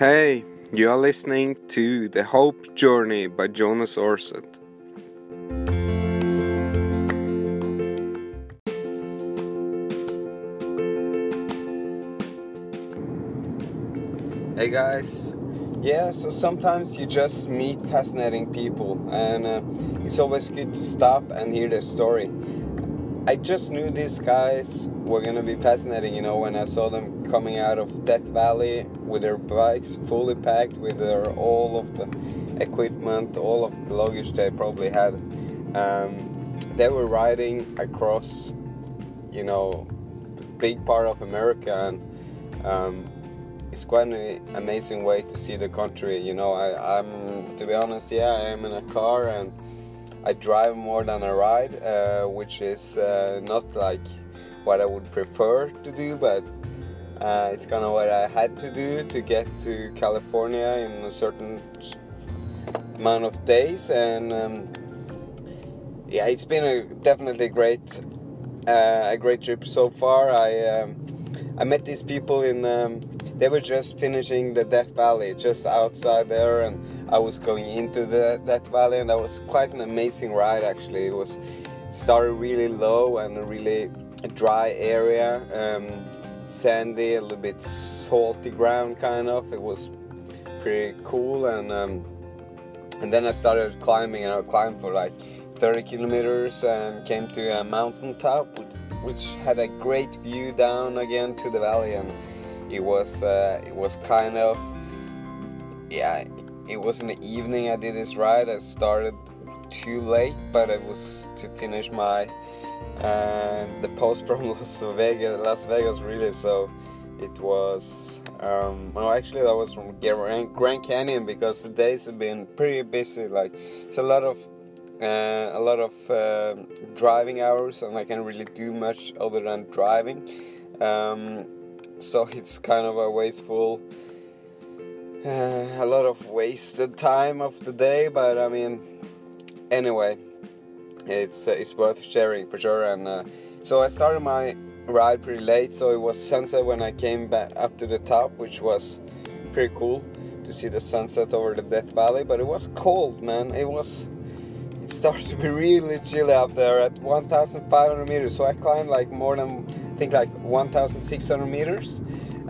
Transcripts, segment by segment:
Hey, you are listening to The Hope Journey by Jonas Orset. Hey guys, yeah, so sometimes you just meet fascinating people, and uh, it's always good to stop and hear their story. I just knew these guys were gonna be fascinating, you know, when I saw them coming out of Death Valley with their bikes fully packed with their all of the equipment, all of the luggage they probably had. Um, they were riding across, you know, big part of America, and um, it's quite an amazing way to see the country. You know, I, I'm to be honest, yeah, I am in a car and I drive more than I ride, uh, which is uh, not like what I would prefer to do, but uh, it's kind of what I had to do to get to California in a certain amount of days, and um, yeah, it's been a definitely great uh, a great trip so far. I um, I met these people in. Um, they were just finishing the Death Valley, just outside there, and I was going into the Death Valley, and that was quite an amazing ride. Actually, it was started really low and a really dry area, um, sandy, a little bit salty ground, kind of. It was pretty cool, and um, and then I started climbing, and I climbed for like 30 kilometers and came to a mountain top, which had a great view down again to the valley, and it was uh, it was kind of yeah it was in the evening I did this ride I started too late but it was to finish my uh, the post from Las Vegas Las Vegas really. So it was um, no actually that was from Grand Canyon because the days have been pretty busy. Like it's a lot of uh, a lot of uh, driving hours and I can't really do much other than driving. Um, so it's kind of a wasteful uh, a lot of wasted time of the day but i mean anyway it's uh, it's worth sharing for sure and uh, so i started my ride pretty late so it was sunset when i came back up to the top which was pretty cool to see the sunset over the death valley but it was cold man it was it started to be really chilly up there at 1500 meters so i climbed like more than I think like 1,600 meters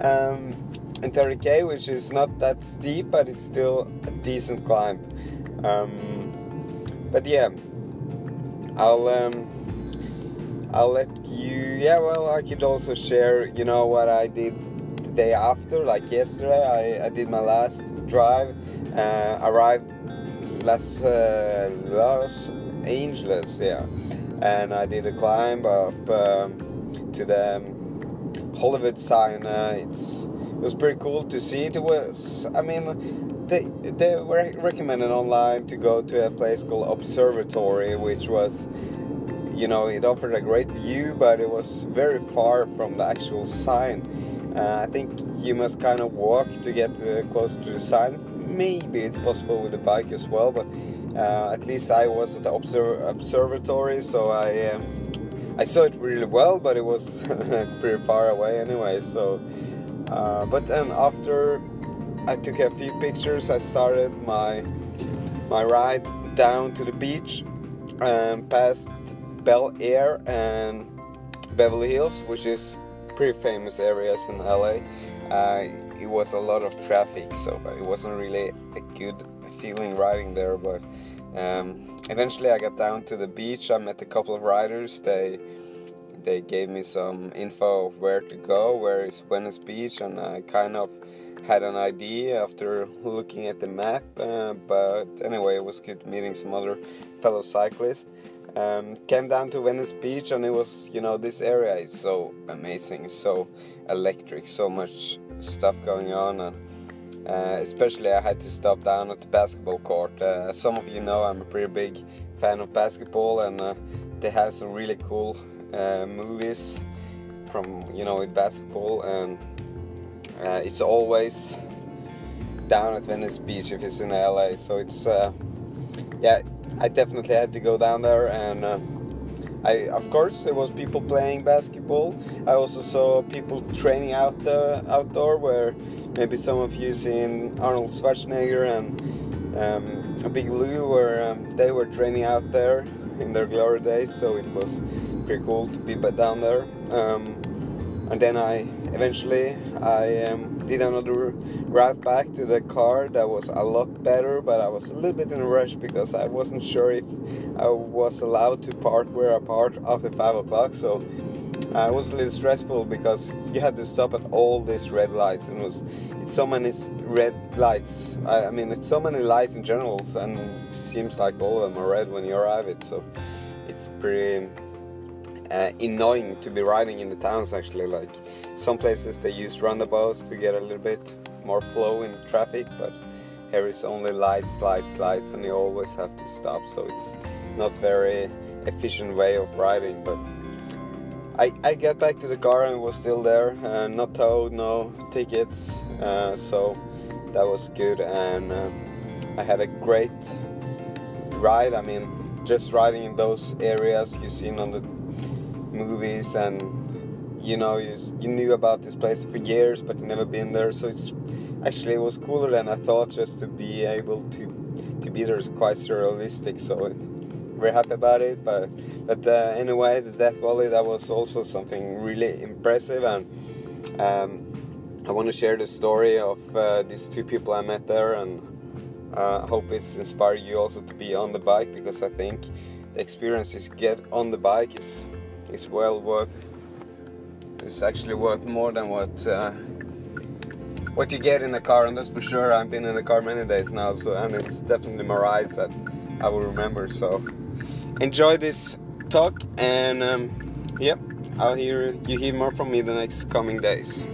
um, in 30k, which is not that steep, but it's still a decent climb. Um, but yeah, I'll um, I'll let you. Yeah, well, I could also share. You know what I did the day after, like yesterday. I, I did my last drive. Uh, arrived Las uh, Los Angeles, yeah, and I did a climb up. Um, to the um, Hollywood sign. Uh, it's it was pretty cool to see. It was, I mean, they they were recommended online to go to a place called Observatory, which was, you know, it offered a great view, but it was very far from the actual sign. Uh, I think you must kind of walk to get uh, close to the sign. Maybe it's possible with a bike as well, but uh, at least I was at the observ- observatory, so I. Um, I saw it really well, but it was pretty far away anyway. So, uh, but then after I took a few pictures, I started my my ride down to the beach and past Bel Air and Beverly Hills, which is pretty famous areas in LA. Uh, it was a lot of traffic, so it wasn't really a good feeling riding there, but. Um, eventually I got down to the beach. I met a couple of riders. They they gave me some info of where to go, where is Venice Beach, and I kind of had an idea after looking at the map. Uh, but anyway, it was good meeting some other fellow cyclists. Um, came down to Venice Beach, and it was you know this area is so amazing, so electric, so much stuff going on, and uh, especially I had to stop down at the basketball court. Uh, some of you know I'm a pretty big fan of basketball, and uh, they have some really cool uh, movies from you know with basketball, and uh, it's always down at Venice Beach if it's in LA. So it's uh, yeah, I definitely had to go down there, and I, of course, there was people playing basketball. I also saw people training out the outdoor, where maybe some of you seen Arnold Schwarzenegger and um, Big Lou, where um, they were training out there in their glory days. So it was pretty cool to be down there. Um, and then I eventually I um, did another route back to the car that was a lot better, but I was a little bit in a rush because I wasn't sure if I was allowed to park where I parked after five o'clock. So uh, it was a little stressful because you had to stop at all these red lights, and it was it's so many red lights. I, I mean, it's so many lights in general, and seems like all of them are red when you arrive. It so it's pretty uh, annoying to be riding in the towns actually. Like some places they use roundabouts to get a little bit more flow in traffic but here is only lights lights lights and you always have to stop. So it's not very efficient way of riding but I, I get back to the car and was still there. Uh, not towed no tickets uh, so that was good. And uh, I had a great ride. I mean just riding in those areas you've seen on the movies and you know you, you knew about this place for years but you never been there. So it's actually it was cooler than I thought just to be able to to be there. Is quite surrealistic so it, very happy about it but but uh, anyway the Death Valley that was also something really impressive and um, I want to share the story of uh, these two people I met there and uh, hope it's inspired you also to be on the bike because I think the experience you get on the bike is is well worth. It's actually worth more than what uh, what you get in the car, and that's for sure. I've been in the car many days now, so and it's definitely my rides that I will remember. So enjoy this talk, and um, yep, I'll hear you hear more from me the next coming days.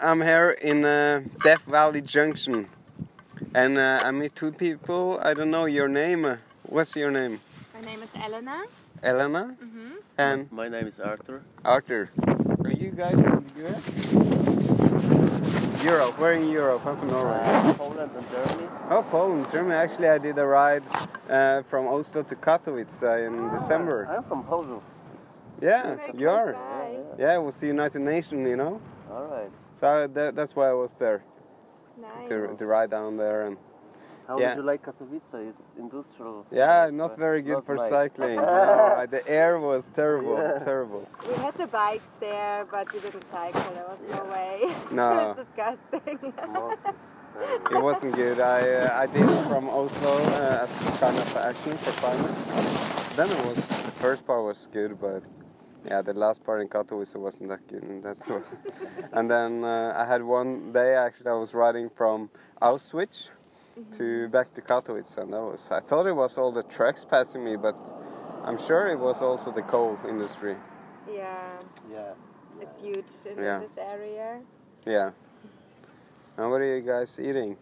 I'm here in uh, Death Valley Junction, and uh, I meet two people. I don't know your name. What's your name? My name is Elena. Elena? Mm-hmm. And? My name is Arthur. Arthur. Are you guys from the US? Europe. Where in Europe? I'm from Norway. Uh, Poland and Germany. Oh, Poland, Germany. Actually, I did a ride uh, from Oslo to Katowice uh, in December. I'm from Poland. Yeah, you are. Hi. Yeah, it was the United Nations, you know. All right. So that, that's why I was there Nice. to, to ride down there and How Yeah. would you like Katowice? It's industrial. yeah, place, not very good not for nice. cycling. No, the air was terrible, Yeah. terrible. We had the bikes there, but we didn't cycle. There was no way. No. it's disgusting. Smoke It wasn't good. I uh, I did it from Oslo uh, as kind of action for climbers. Then it was the first part was good, but yeah, the last part in Katowice wasn't that good. And that's what. and then uh, I had one day actually I was riding from Auschwitz to back to Katowice, and that was I thought it was all the trucks passing me, but I'm sure it was also the coal industry. yeah, Yeah. it's huge in Yeah. this area. Yeah. And what are you guys eating?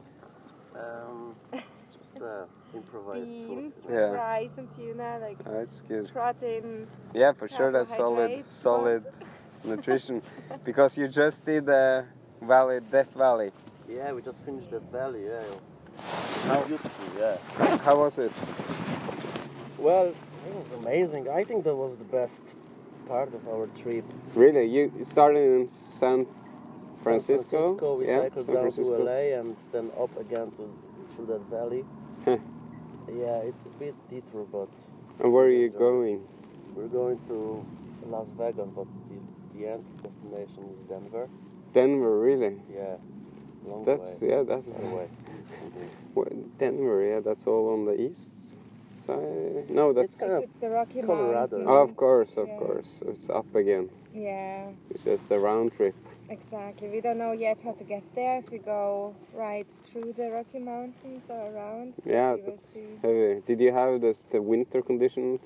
Um, just uh, improvised Beans, food. Yeah. rice, and tuna, like Oh, it's good. protein. Yeah, for sure that's solid, solid nutrition. Because you just did the Valley, Death Valley. Yeah, we just finished that valley. Yeah. How- Beautiful. Yeah. How was it? Well, it was amazing. I think that was the best part of our trip. Really? You started in San Francisco? San Francisco. We Yeah, cycled San down Francisco. to LA and then up again to through that valley. Yeah, it's a bit detour, but And where are you Enjoy. going? we're going to Las Vegas, but the, the end destination is Denver. Denver, really? Yeah, long That's way. yeah, that's Far way. What, Denver. Yeah, that's all on the east side. No, that's It's kind of it's the Rocky it's Colorado. Mountains. oh, of course, of Yeah. course. It's up again. Yeah, It's just a round trip. exactly. We don't know yet how to get there. If we go right through the Rocky Mountains or around, but Yeah, that's heavy. Did you have this the winter conditions?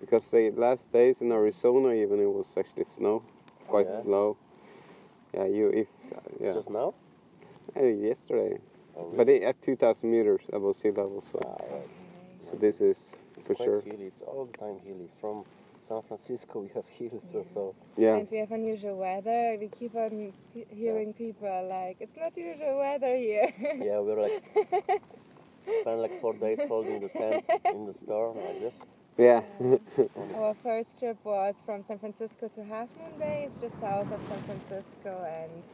Because the last days in Arizona, even it was actually snow, quite yeah? low. Yeah, you if yeah Just now? Uh, yesterday, Oh, really? but it, at 2,000 meters above sea level. So, Ah, right. so this is It's for quite sure. hilly. It's all the time hilly. From San Francisco, we have hills, so, so Yeah, And we have unusual weather. We keep on he- hearing people like, it's not usual weather here. yeah, we're like Spent like four days holding the tent in the storm like this. Yeah. Our first trip was from San Francisco to Half Moon Bay. It's just south of San Francisco, and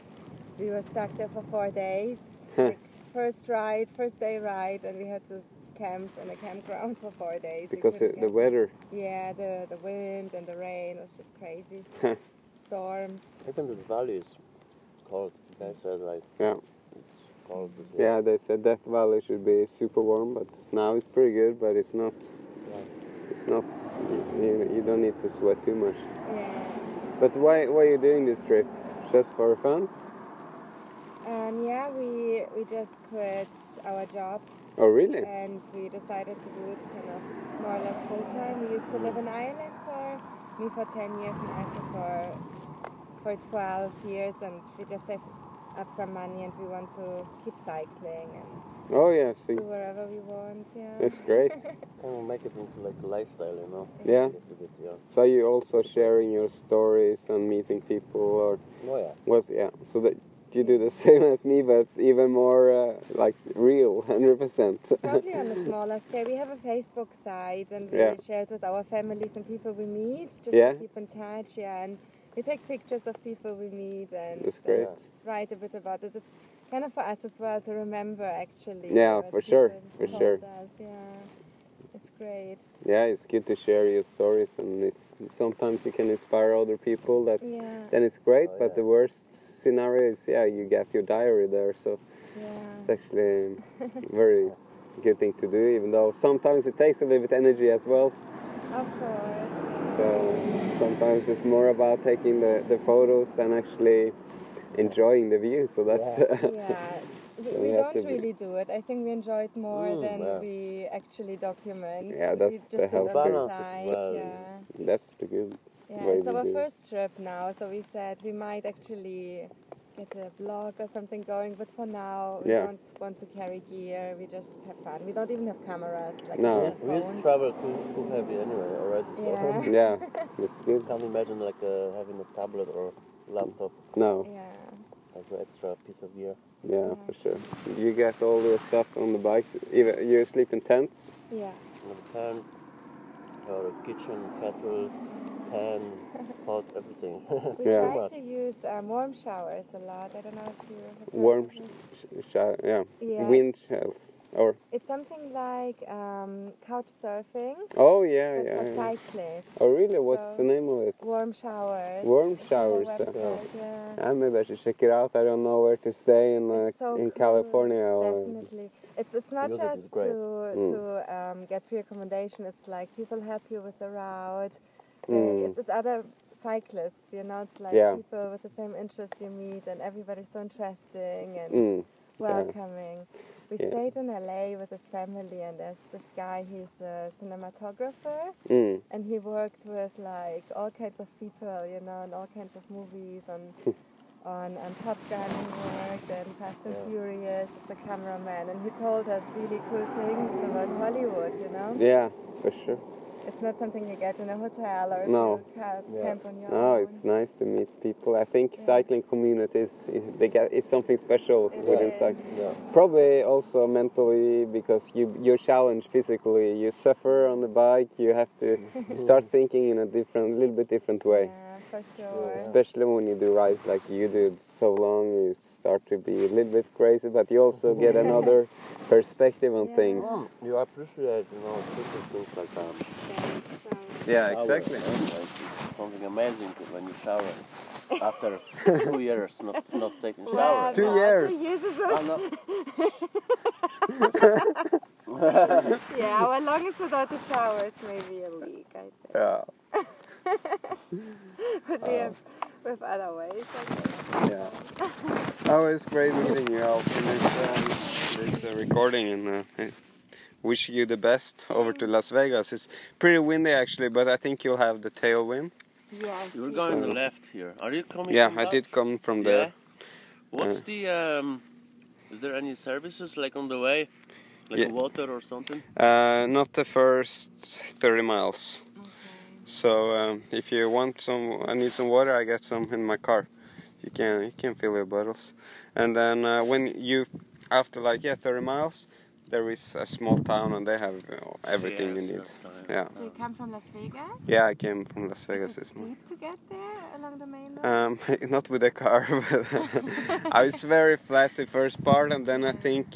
we were stuck there for four days. Hmm. like first ride, first day ride, and we had to camp in a campground for four days. Because couldn't the, the weather. Yeah, the the wind and the rain was just crazy. Hmm. Storms. Even the valley is cold. The guy said like Yeah. it's cold. as well. Yeah, they said Death Valley should be super warm, but now it's pretty good. But it's not. Yeah. It's not. You, you don't need to sweat too much. Yeah. But why why are you doing this trip? Just for fun? Um, yeah, we we just quit our jobs Oh really? and we decided to do it kind of more or less full time. We used to live in Ireland for me for ten years and Arthur for for twelve years, and we just saved up some money and we want to keep cycling and Oh yeah. See, do wherever we want. Yeah. that's great. Kind of make it into like a lifestyle, you know. Yeah. A little bit, yeah. So you also sharing your stories and meeting people, or Oh yeah. was yeah? So that you do the same as me, but even more uh, like real, hundred percent. Probably on a smaller scale. We have a Facebook site and we Yeah. share it with our families and people we meet just Yeah. to keep in touch. Yeah, and we take pictures of people we meet and uh, write a bit about it. It's kind of for us as well to remember actually. Yeah, for sure, for sure. Us. Yeah, it's great. Yeah, it's good to share your stories, and it, sometimes you can inspire other people. That's Yeah, then it's great. Oh, but yeah. the worst scenario is yeah, you get your diary there, so it's yeah, actually very good thing to do. Even though sometimes it takes a little bit energy as well. of course. So sometimes it's more about taking the, the photos than actually enjoying the view. So that's Yeah. We, So we we don't really do it. I think we enjoy it more Mm, than yeah. we actually document. Yeah, We that's just the do it on healthy- Balance side, well. Yeah. that's the good. Yeah, way it's our do first trip now, so we said we might actually get a blog or something going, but for now we Yeah. don't want to carry gear, we just have fun. We don't even have cameras, like No. we Yeah, have we used to phones. travel too, too heavy anyway already. So Yeah. Yeah, that's good. can't imagine like uh, having a tablet or laptop No, Yeah. As an extra piece of gear. yeah, for sure. You get all your stuff on the bikes. Even you sleep in tents. Yeah. Another pan, or kitchen, kettle, pan, pot, everything. We Yeah. try to use um, warm showers a lot. I don't know if you have Warm of it. sh- sh- yeah. Yeah. wind shells. Or It's something like um, couch surfing, oh yeah, but yeah. for yeah. cyclists. Oh really? What's the name of it? Warm showers. Warm It's on their showers. yeah. website, yeah. Ah, maybe I should check it out. I don't know where to stay in uh, It's so in cool, California. Definitely. It's it's not Music just great. to Mm. to um, get free accommodation. It's like people help you with the route. Uh, Mm. It's, it's other cyclists, you know. It's like Yeah. people with the same interests you meet, and everybody's so interesting and Mm, welcoming. We Yeah. stayed in LA with his family, and there's this guy. He's a cinematographer, mm. and he worked with like all kinds of people, you know, and all kinds of movies on on, on Top Gun he worked and Fast and Yeah. Furious as a cameraman, and he told us really cool things about Hollywood, you know. Yeah, for sure. It's not something you get in a hotel or No. if you Yeah. camp on your No, own. it's nice to meet people. I think Yeah. cycling communities they get it's something special It within is. cycling. Yeah. Probably also mentally because you you're challenged physically. You suffer on the bike. You have to start thinking in a different, little bit different way. Yeah, for sure. Especially when you do rides like you did so long, you start to be a little bit crazy, but you also get another perspective on Yeah. things. Mm, you appreciate, you know, things like that. Yeah, exactly. you know, like it's something amazing when you shower after two years not not taking Well, shower. Two no, years. Two years is Oh, a- no. yeah, our longest without the showers maybe a week, I think. Yeah, But we have, we other ways. I yeah. Oh, it's great meeting you all in this, um, this uh, recording, and uh, wish you the best over to Las Vegas. It's pretty windy actually, but I think you'll have the tailwind. Yes. You're yes. going left here. Are you coming? Yeah, from I that? did come from Yeah. there. What's Uh, the um? Is there any services like on the way, like Yeah. water or something? Uh, not the first 30 miles. So um, if you want some, I need some water. I got some in my car. You can you can fill your bottles, and then uh, when you after like yeah 30 miles, there is a small town and they have you know, everything Yes, you need. Yeah. Do you come from Las Vegas? Yeah, I came from Las Is Vegas it this morning. steep to get there along the main road? Um, not with a car, but uh, it's very flat the first part, and then I think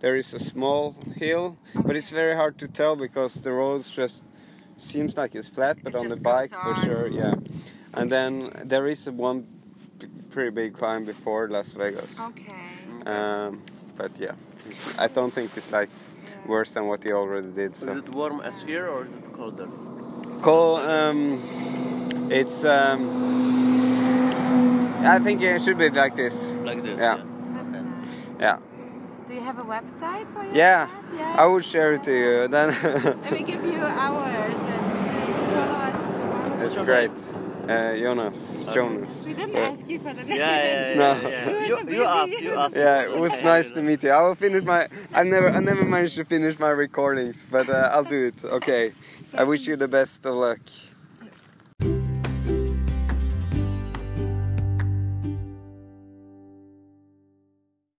there is a small hill, but it's very hard to tell because the roads just seems like it's flat, but It on the just goes bike for sure, yeah. And then there is one p- pretty big climb before Las Vegas, okay. um, but yeah, I don't think it's like Yeah. worse than what you already did. So. Is it warm as here or is it colder? Cold. Um, it's. Um, I think it should be like this. Like this? Yeah. That's nice. Yeah. Do you have a website for your Yeah. Yeah. I will share it to you. Then Let me give you ours and follow us if it's great. Uh, Jonas. Okay. Jonas. We didn't Yeah. ask you for the name. yeah, yeah. No. yeah, yeah. You, you asked, you asked. Yeah, it was nice to meet you. I will finish my. I never, I never managed to finish my recordings, but uh, I'll do it. Okay. I wish you the best of luck.